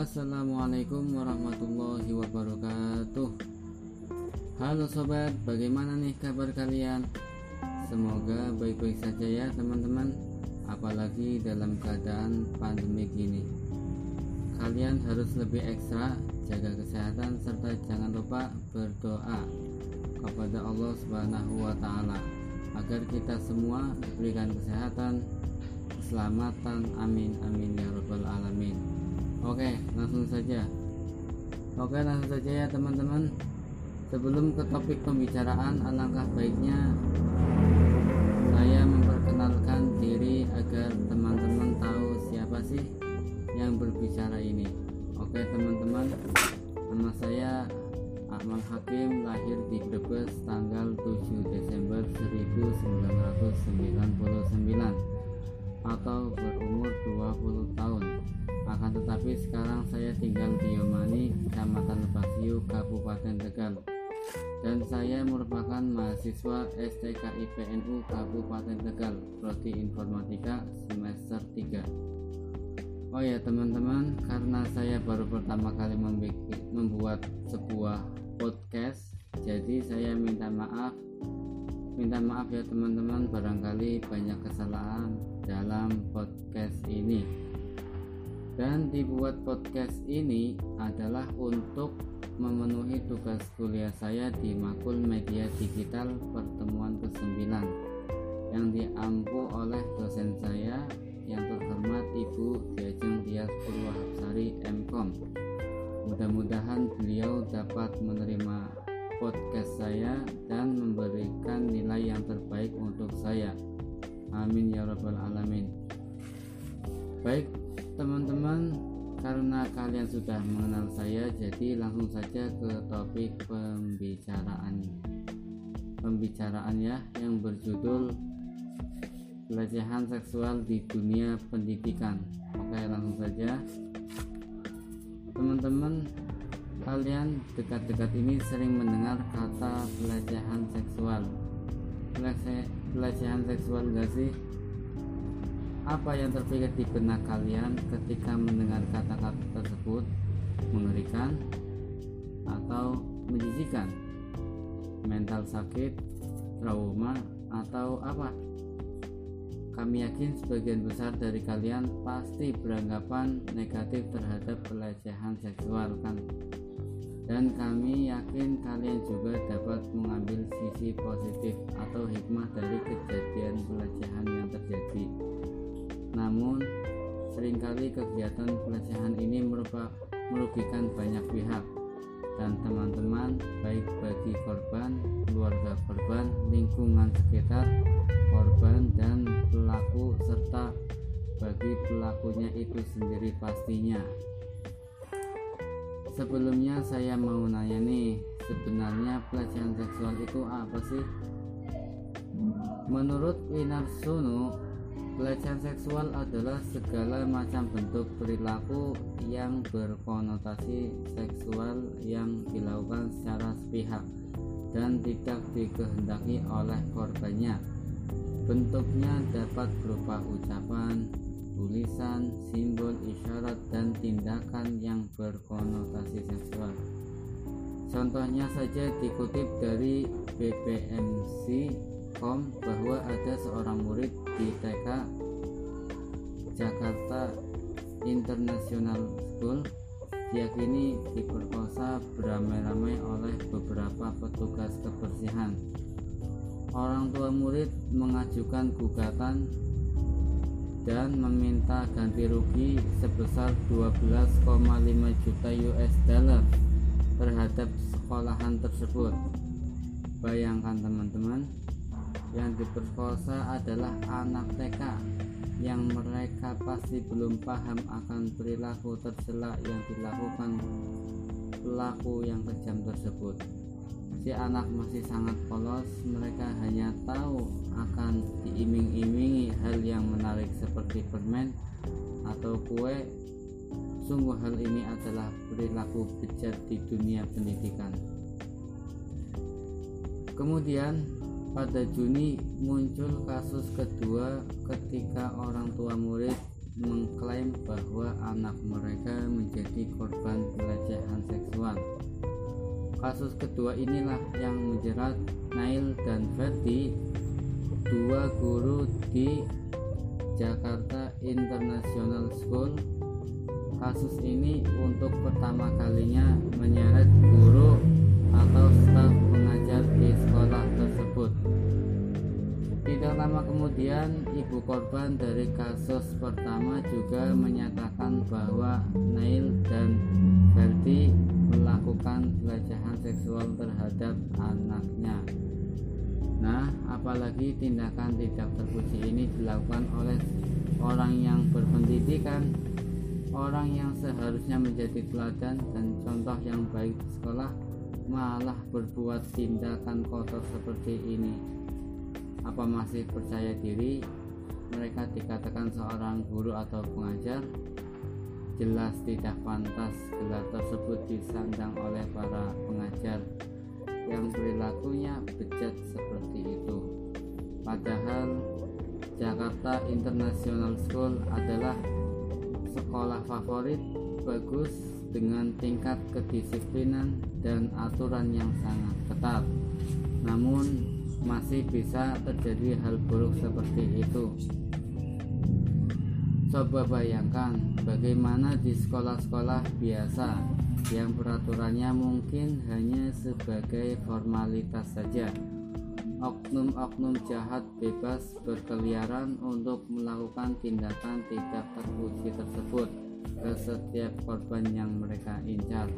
Assalamualaikum warahmatullahi wabarakatuh. Halo sobat, bagaimana nih kabar kalian? Semoga baik-baik saja ya teman-teman. Apalagi dalam keadaan pandemi gini. Kalian harus lebih ekstra Jaga kesehatan serta jangan lupa berdoa Kepada Allah subhanahu wa ta'ala Agar kita semua diberikan kesehatan Keselamatan. Amin amin ya rabbal alamin Oke, langsung saja. Oke, langsung saja ya teman-teman. Sebelum ke topik pembicaraan, alangkah baiknya saya memperkenalkan diri agar teman-teman tahu siapa sih yang berbicara ini. Oke, teman-teman. Nama saya Akmal Hakim lahir di Brebes tanggal 7 Desember 1999 atau berumur 20 tahun akan tetapi sekarang saya tinggal di Yomani, Kecamatan Lebakyu, Kabupaten Tegal. Dan saya merupakan mahasiswa STK IPNU Kabupaten Tegal. Prodi Informatika semester 3 Oh ya teman-teman karena saya baru pertama kali membuat sebuah podcast jadi saya minta maaf. Minta maaf ya teman-teman barangkali banyak kesalahan dalam podcast ini dan dibuat podcast ini adalah untuk memenuhi tugas kuliah saya di Makul Media Digital Pertemuan ke-9 yang diampu oleh dosen saya yang terhormat Ibu Diajeng Tias Purwahapsari MKOM. Mudah-mudahan beliau dapat menerima podcast saya dan memberikan nilai yang terbaik untuk saya. Amin ya rabbal alamin. Baik, teman-teman karena kalian sudah mengenal saya jadi langsung saja ke topik pembicaraan. Pembicaraan ya yang berjudul pelecehan seksual di dunia pendidikan. Oke langsung saja. Teman-teman kalian dekat-dekat ini sering mendengar kata pelecehan seksual. Pelecehan seksual gak sih apa yang terpikir di benak kalian ketika mendengar kata-kata tersebut? Mengerikan atau menjijikan? Mental sakit, trauma, atau apa? Kami yakin sebagian besar dari kalian pasti beranggapan negatif terhadap pelecehan seksual kan? Dan kami yakin kalian juga dapat mengambil sisi positif atau hikmah dari kejadian pelecehan yang terjadi. Namun, sering kali kegiatan pelecehan ini merugikan banyak pihak dan teman-teman baik bagi korban, keluarga korban, lingkungan sekitar korban dan pelaku serta bagi pelakunya itu sendiri pastinya. Sebelumnya saya mau nanya nih, sebenarnya pelecehan seksual itu apa sih? Menurut Winarsono, Pelecehan seksual adalah segala macam bentuk perilaku yang berkonotasi seksual yang dilakukan secara sepihak dan tidak dikehendaki oleh korbannya. Bentuknya dapat berupa ucapan, tulisan, simbol, isyarat, dan tindakan yang berkonotasi seksual. Contohnya saja dikutip dari Bahwa ada seorang murid di TK Jakarta International School diyakini diperkosa beramai-ramai oleh beberapa petugas kebersihan. Orang tua murid mengajukan gugatan dan meminta ganti rugi sebesar 12,5 juta US dollar terhadap sekolahan tersebut. Bayangkan teman-teman, yang diperkosa adalah anak TK yang mereka pasti belum paham akan perilaku tercela yang dilakukan pelaku yang kejam tersebut. Si anak masih sangat polos, mereka hanya tahu akan diiming-imingi hal yang menarik seperti permen atau kue. Sungguh hal ini adalah perilaku bejat di dunia pendidikan. Kemudian pada Juni muncul kasus kedua ketika orang tua murid mengklaim bahwa anak mereka menjadi korban pelecehan seksual. Kasus kedua inilah yang menjerat Nail dan Verdi, dua guru di Jakarta International School. Kasus ini untuk pertama kalinya menyeret guru atau staf mengajar di sekolah lama kemudian, ibu korban dari kasus pertama juga menyatakan bahwa Nail dan Verdi melakukan pelecehan seksual terhadap anaknya. Nah, apalagi tindakan tidak terpuji ini dilakukan oleh orang yang berpendidikan, orang yang seharusnya menjadi teladan dan contoh yang baik di sekolah, malah berbuat tindakan kotor seperti ini apa masih percaya diri? Mereka dikatakan seorang guru atau pengajar. Jelas tidak pantas gelar tersebut disandang oleh para pengajar yang perilakunya bejat seperti itu. Padahal Jakarta International School adalah sekolah favorit bagus dengan tingkat kedisiplinan dan aturan yang sangat ketat. Namun masih bisa terjadi hal buruk seperti itu. Coba bayangkan bagaimana di sekolah-sekolah biasa yang peraturannya mungkin hanya sebagai formalitas saja. Oknum-oknum jahat bebas berkeliaran untuk melakukan tindakan tidak terpuji tersebut ke setiap korban yang mereka incar.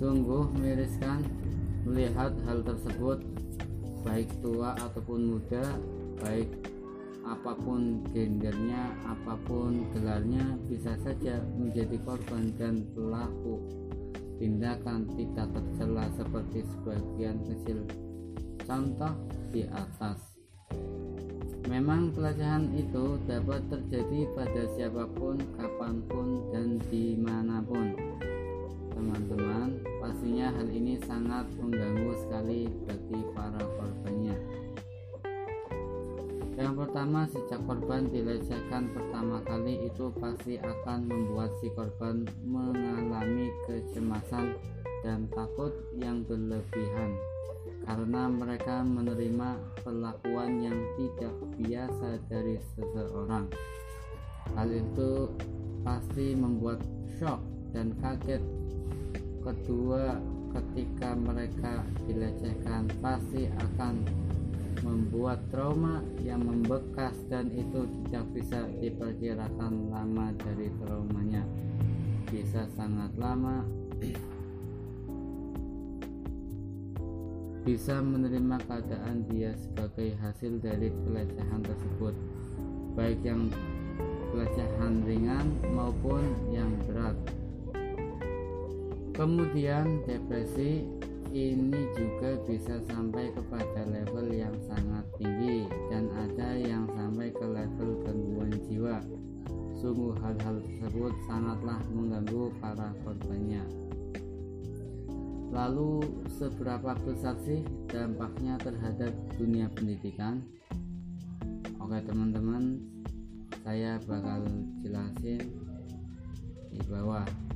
Sungguh miriskan melihat hal tersebut baik tua ataupun muda baik apa pun gendernya apa pun gelarnya bisa saja menjadi korban dan pelaku tindakan tidak tercela seperti sebagian kecil. Contoh di atas. Memang pelecehan itu dapat terjadi pada siapa pun kapan pun dan di mana pun teman-teman. Pastinya hal ini sangat mengganggu sekali bagi para korbannya. Yang pertama sejak korban dilecehkan pertama kali itu pasti akan membuat si korban mengalami kecemasan dan takut yang berlebihan. Karena mereka menerima perlakuan yang tidak biasa dari seseorang. Hal itu pasti membuat shock dan kaget kedua ketika mereka dilecehkan pasti akan membuat trauma yang membekas dan itu tidak bisa diperkirakan lama dari traumanya. Bisa sangat lama. Bisa menerima keadaan dia sebagai hasil dari pelecehan tersebut. Baik yang pelecehan ringan Kemudian depresi ini juga bisa sampai kepada level yang sangat tinggi dan ada yang sampai ke level gangguan jiwa. Sungguh hal-hal tersebut sangatlah mengganggu para korbannya. Lalu seberapa besar sih dampaknya terhadap dunia pendidikan? Oke teman-teman, saya bakal jelasin di bawah.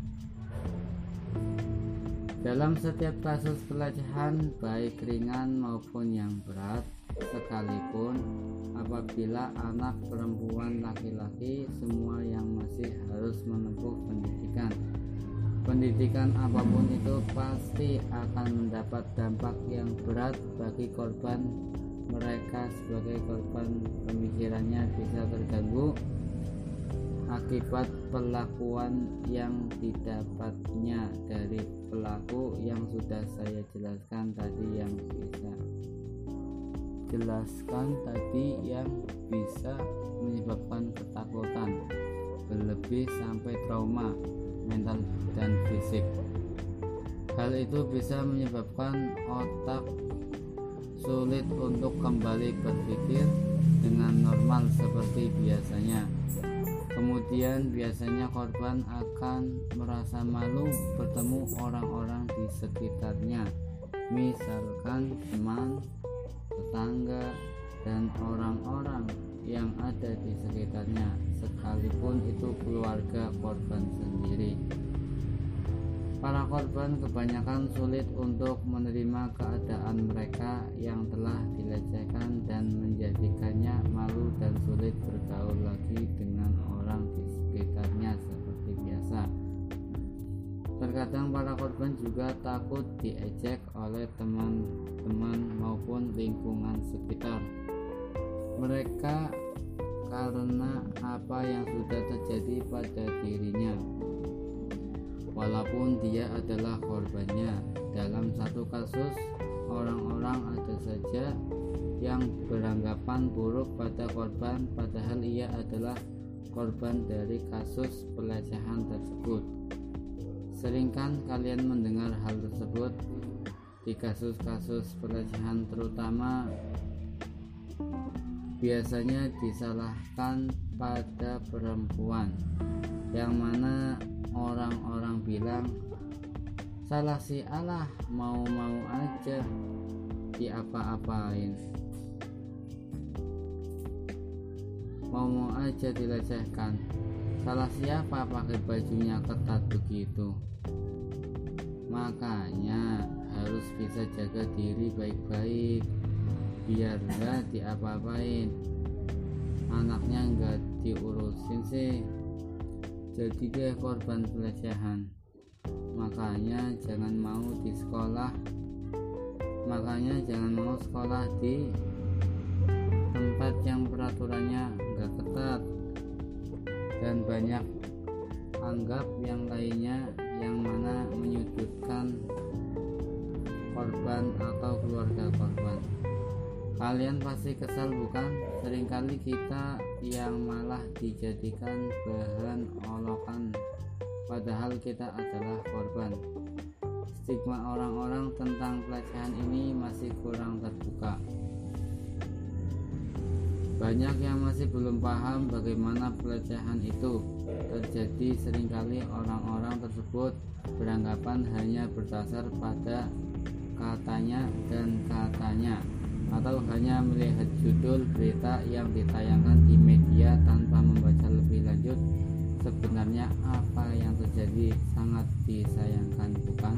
Dalam setiap kasus pelecehan baik ringan maupun yang berat sekalipun apabila anak perempuan laki-laki semua yang masih harus menempuh pendidikan. Pendidikan apa pun itu pasti akan mendapat dampak yang berat bagi korban. Mereka sebagai korban pemikirannya bisa terganggu akibat perlakuan yang didapatnya dari pelaku yang sudah saya jelaskan tadi yang bisa jelaskan tadi yang bisa menyebabkan ketakutan berlebih sampai trauma mental dan fisik. Hal itu bisa menyebabkan otak sulit untuk kembali berpikir dengan normal seperti biasanya Kemudian biasanya korban akan merasa malu bertemu orang-orang di sekitarnya, misalkan teman, tetangga, dan orang-orang yang ada di sekitarnya, sekalipun itu keluarga korban sendiri. Para korban kebanyakan sulit untuk menerima keadaan mereka yang telah dilecehkan dan menjadikannya malu dan sulit bergaul lagi dengan korban juga takut diejek oleh teman-teman maupun lingkungan sekitar. Mereka karena apa yang sudah terjadi pada dirinya walaupun dia adalah korbannya. Dalam satu kasus, orang-orang ada saja yang beranggapan buruk pada korban padahal ia adalah korban dari kasus pelecehan tersebut. Seringkan kalian mendengar hal tersebut di kasus-kasus pelecehan terutama? Biasanya disalahkan pada perempuan yang mana orang-orang bilang salah si Allah mau-mau aja diapa-apain. Mau-mau aja dilecehkan. Salah siapa pakai bajunya ketat begitu makanya harus bisa jaga diri baik-baik biar nggak diapa-apain. Anaknya nggak diurusin sih jadi dia korban pelecehan. Makanya jangan mau di sekolah. Makanya jangan mau sekolah di tempat yang peraturannya enggak ketat. Dan banyak anggap yang lainnya yang mana menyudutkan korban atau keluarga korban. Kalian pasti kesal bukan? Seringkali kita yang malah dijadikan bahan olokan Padahal kita adalah korban. Stigma orang-orang tentang pelecehan ini masih kurang terbuka banyak yang masih belum paham bagaimana pelecehan itu terjadi sering kali orang-orang tersebut beranggapan hanya berdasar pada katanya dan katanya atau hanya melihat judul berita yang ditayangkan di media tanpa membaca lebih lanjut. Sebenarnya apa yang terjadi sangat disayangkan bukan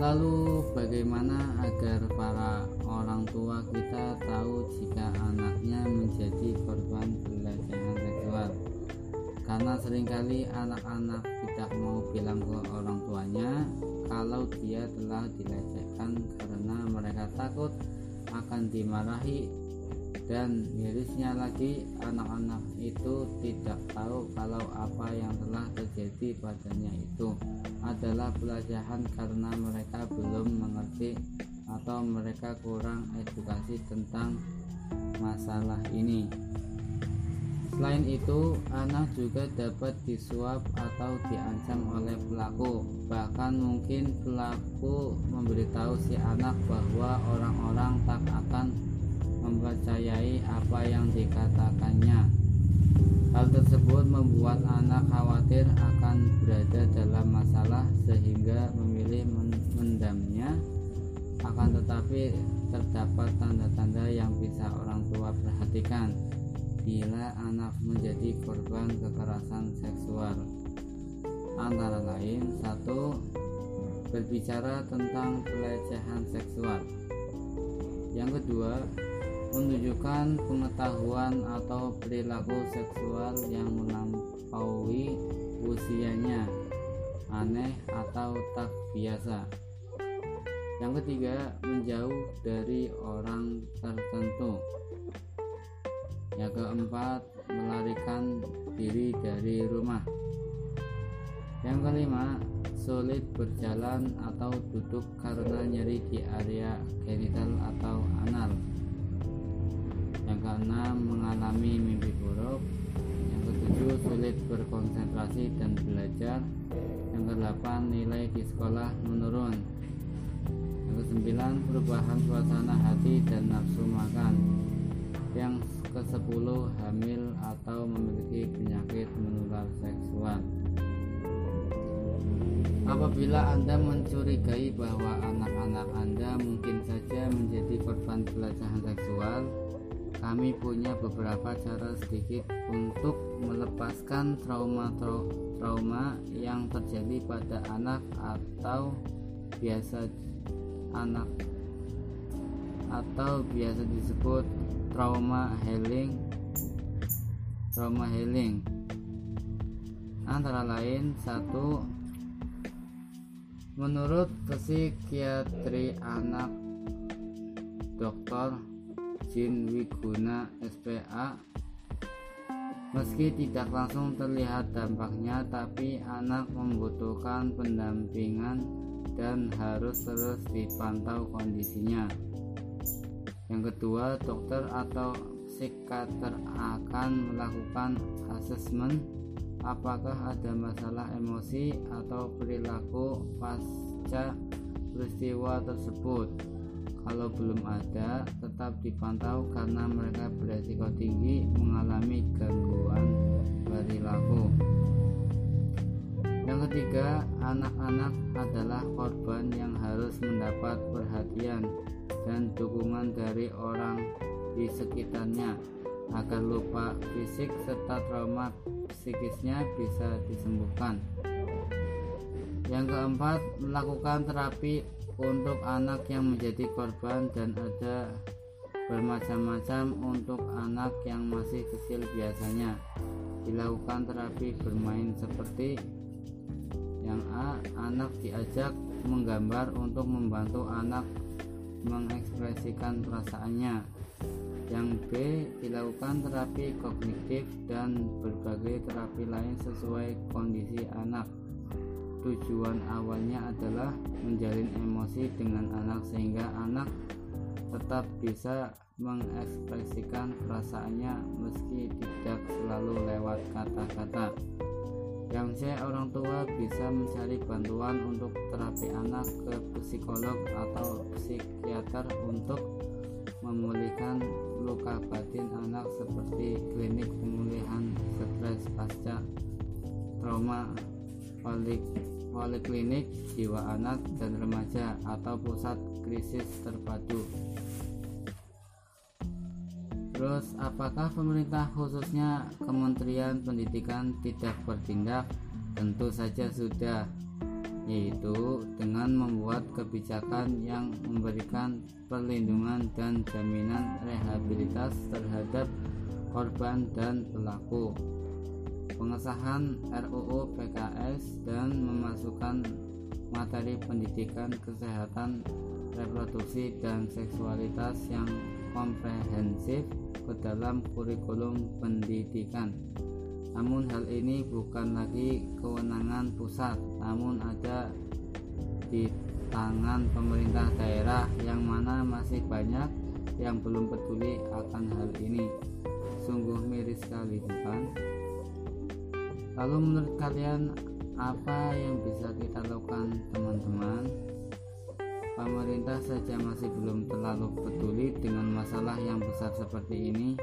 lalu bagaimana agar para orang tua kita tahu jika anaknya menjadi korban pelecehan seksual? Karena sering kali anak-anak tidak mau bilang ke orang tuanya kalau dia telah dilecehkan karena mereka takut akan dimarahi dan mirisnya lagi anak-anak itu tidak tahu kalau apa yang telah terjadi padanya itu adalah pelecehan karena mereka belum mengerti atau mereka kurang edukasi tentang masalah ini. Selain itu, anak juga dapat disuap atau diancam oleh pelaku. Bahkan mungkin pelaku memberitahu si anak bahwa orang-orang tak akan mempercayai apa yang dikatakannya. Hal tersebut membuat anak khawatir akan berada dalam masalah sehingga memilih mendamnya. Akan tetapi terdapat tanda-tanda yang bisa orang tua perhatikan bila anak menjadi korban kekerasan seksual antara lain satu berbicara tentang pelecehan seksual yang kedua menunjukkan pengetahuan atau perilaku seksual yang melampaui usianya aneh atau tak biasa. Yang ketiga menjauh dari orang tertentu. Yang keempat melarikan diri dari rumah. Yang kelima sulit berjalan atau duduk karena nyeri di area genital atau anal keenam mengalami mimpi buruk. Yang ketujuh sulit berkonsentrasi dan belajar. Yang kedelapan nilai di sekolah menurun. Yang kesembilan perubahan suasana hati dan nafsu makan. Yang ke-10 hamil atau memiliki penyakit menular seksual. Apabila Anda mencurigai bahwa anak-anak Anda mungkin saja menjadi korban pelecehan seksual, kami punya beberapa cara sedikit untuk melepaskan trauma-trauma yang terjadi pada anak atau biasa anak atau biasa disebut trauma healing trauma healing antara lain satu menurut psikiatri anak Dr. Jin Wiguna SPA Meski tidak langsung terlihat dampaknya, tapi anak membutuhkan pendampingan dan harus terus dipantau kondisinya. Yang kedua, dokter atau psikiater akan melakukan asesmen. Apakah ada masalah emosi atau perilaku pasca peristiwa tersebut kalau belum ada, tetap dipantau karena mereka beresiko tinggi mengalami gangguan perilaku. Yang ketiga, anak-anak adalah korban yang harus mendapat perhatian dan dukungan dari orang di sekitarnya agar lupa fisik serta trauma psikisnya bisa disembuhkan. Yang keempat, melakukan terapi untuk anak yang menjadi korban dan ada bermacam-macam untuk anak yang masih kecil biasanya. Dilakukan terapi bermain seperti yang A anak diajak menggambar untuk membantu anak mengekspresikan perasaannya. Yang B dilakukan terapi kognitif dan berbagai terapi lain sesuai kondisi anak tujuan awalnya adalah menjalin emosi dengan anak sehingga anak tetap bisa mengekspresikan perasaannya meski tidak selalu lewat kata-kata. Yang C, orang tua bisa mencari bantuan untuk terapi anak ke psikolog atau psikiater untuk memulihkan luka batin anak seperti klinik pemulihan stres pasca trauma poliklinik jiwa anak dan remaja atau pusat krisis terpadu. Terus, apakah pemerintah khususnya Kementerian Pendidikan tidak bertindak? Tentu saja sudah, yaitu dengan membuat kebijakan yang memberikan perlindungan dan jaminan rehabilitas terhadap korban dan pelaku pengesahan RUU PKS dan memasukkan materi pendidikan kesehatan reproduksi dan seksualitas yang komprehensif ke dalam kurikulum pendidikan. Namun hal ini bukan lagi kewenangan pusat, namun ada di tangan pemerintah daerah yang mana masih banyak yang belum peduli akan hal ini. Sungguh miris sekali, bukan? Lalu menurut kalian apa yang bisa kita lakukan teman-teman? Pemerintah saja masih belum terlalu peduli dengan masalah yang besar seperti ini.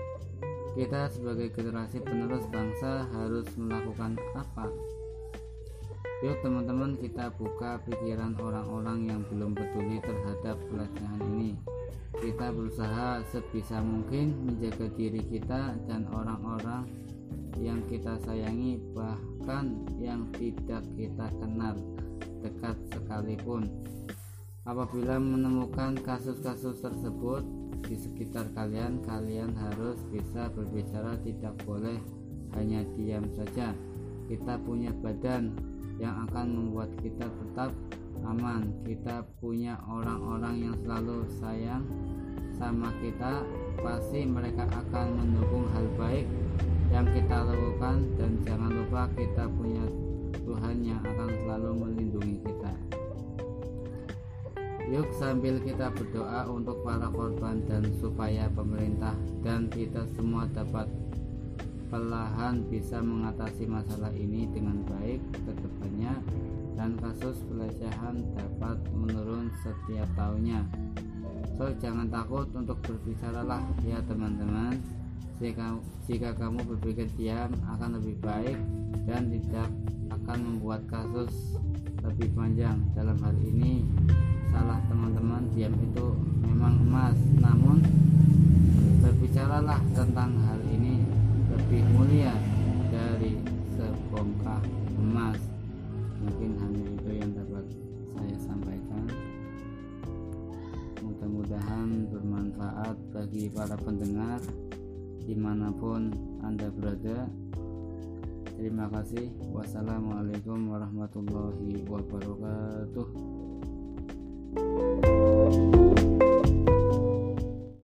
Kita sebagai generasi penerus bangsa harus melakukan apa? Yuk teman-teman kita buka pikiran orang-orang yang belum peduli terhadap pelecehan ini. Kita berusaha sebisa mungkin menjaga diri kita dan orang-orang yang kita sayangi bahkan yang tidak kita kenal dekat sekalipun. Apabila menemukan kasus-kasus tersebut di sekitar kalian kalian harus bisa berbicara tidak boleh hanya diam saja. Kita punya badan yang akan membuat kita tetap aman. Kita punya orang-orang yang selalu sayang sama kita. Pasti mereka akan mendukung hal baik yang kita lakukan dan jangan lupa kita punya Tuhan yang akan selalu melindungi kita. Yuk sambil kita berdoa untuk para korban dan supaya pemerintah dan kita semua dapat perlahan bisa mengatasi masalah ini dengan baik ke depannya dan kasus pelecehan dapat menurun setiap tahunnya. So jangan takut untuk berbicara lah ya teman-teman jika, kamu berpikir diam akan lebih baik dan tidak akan membuat kasus lebih panjang. Dalam hal ini salah teman-teman diam itu memang emas. Namun berbicara berkatalah tentang hal ini lebih mulia dari sebongkah emas. Mungkin hanya itu yang dapat saya sampaikan. Mudah-mudahan bermanfaat bagi para pendengar di mana pun anda berada. Terima kasih. Wassalamualaikum warahmatullahi wabarakatuh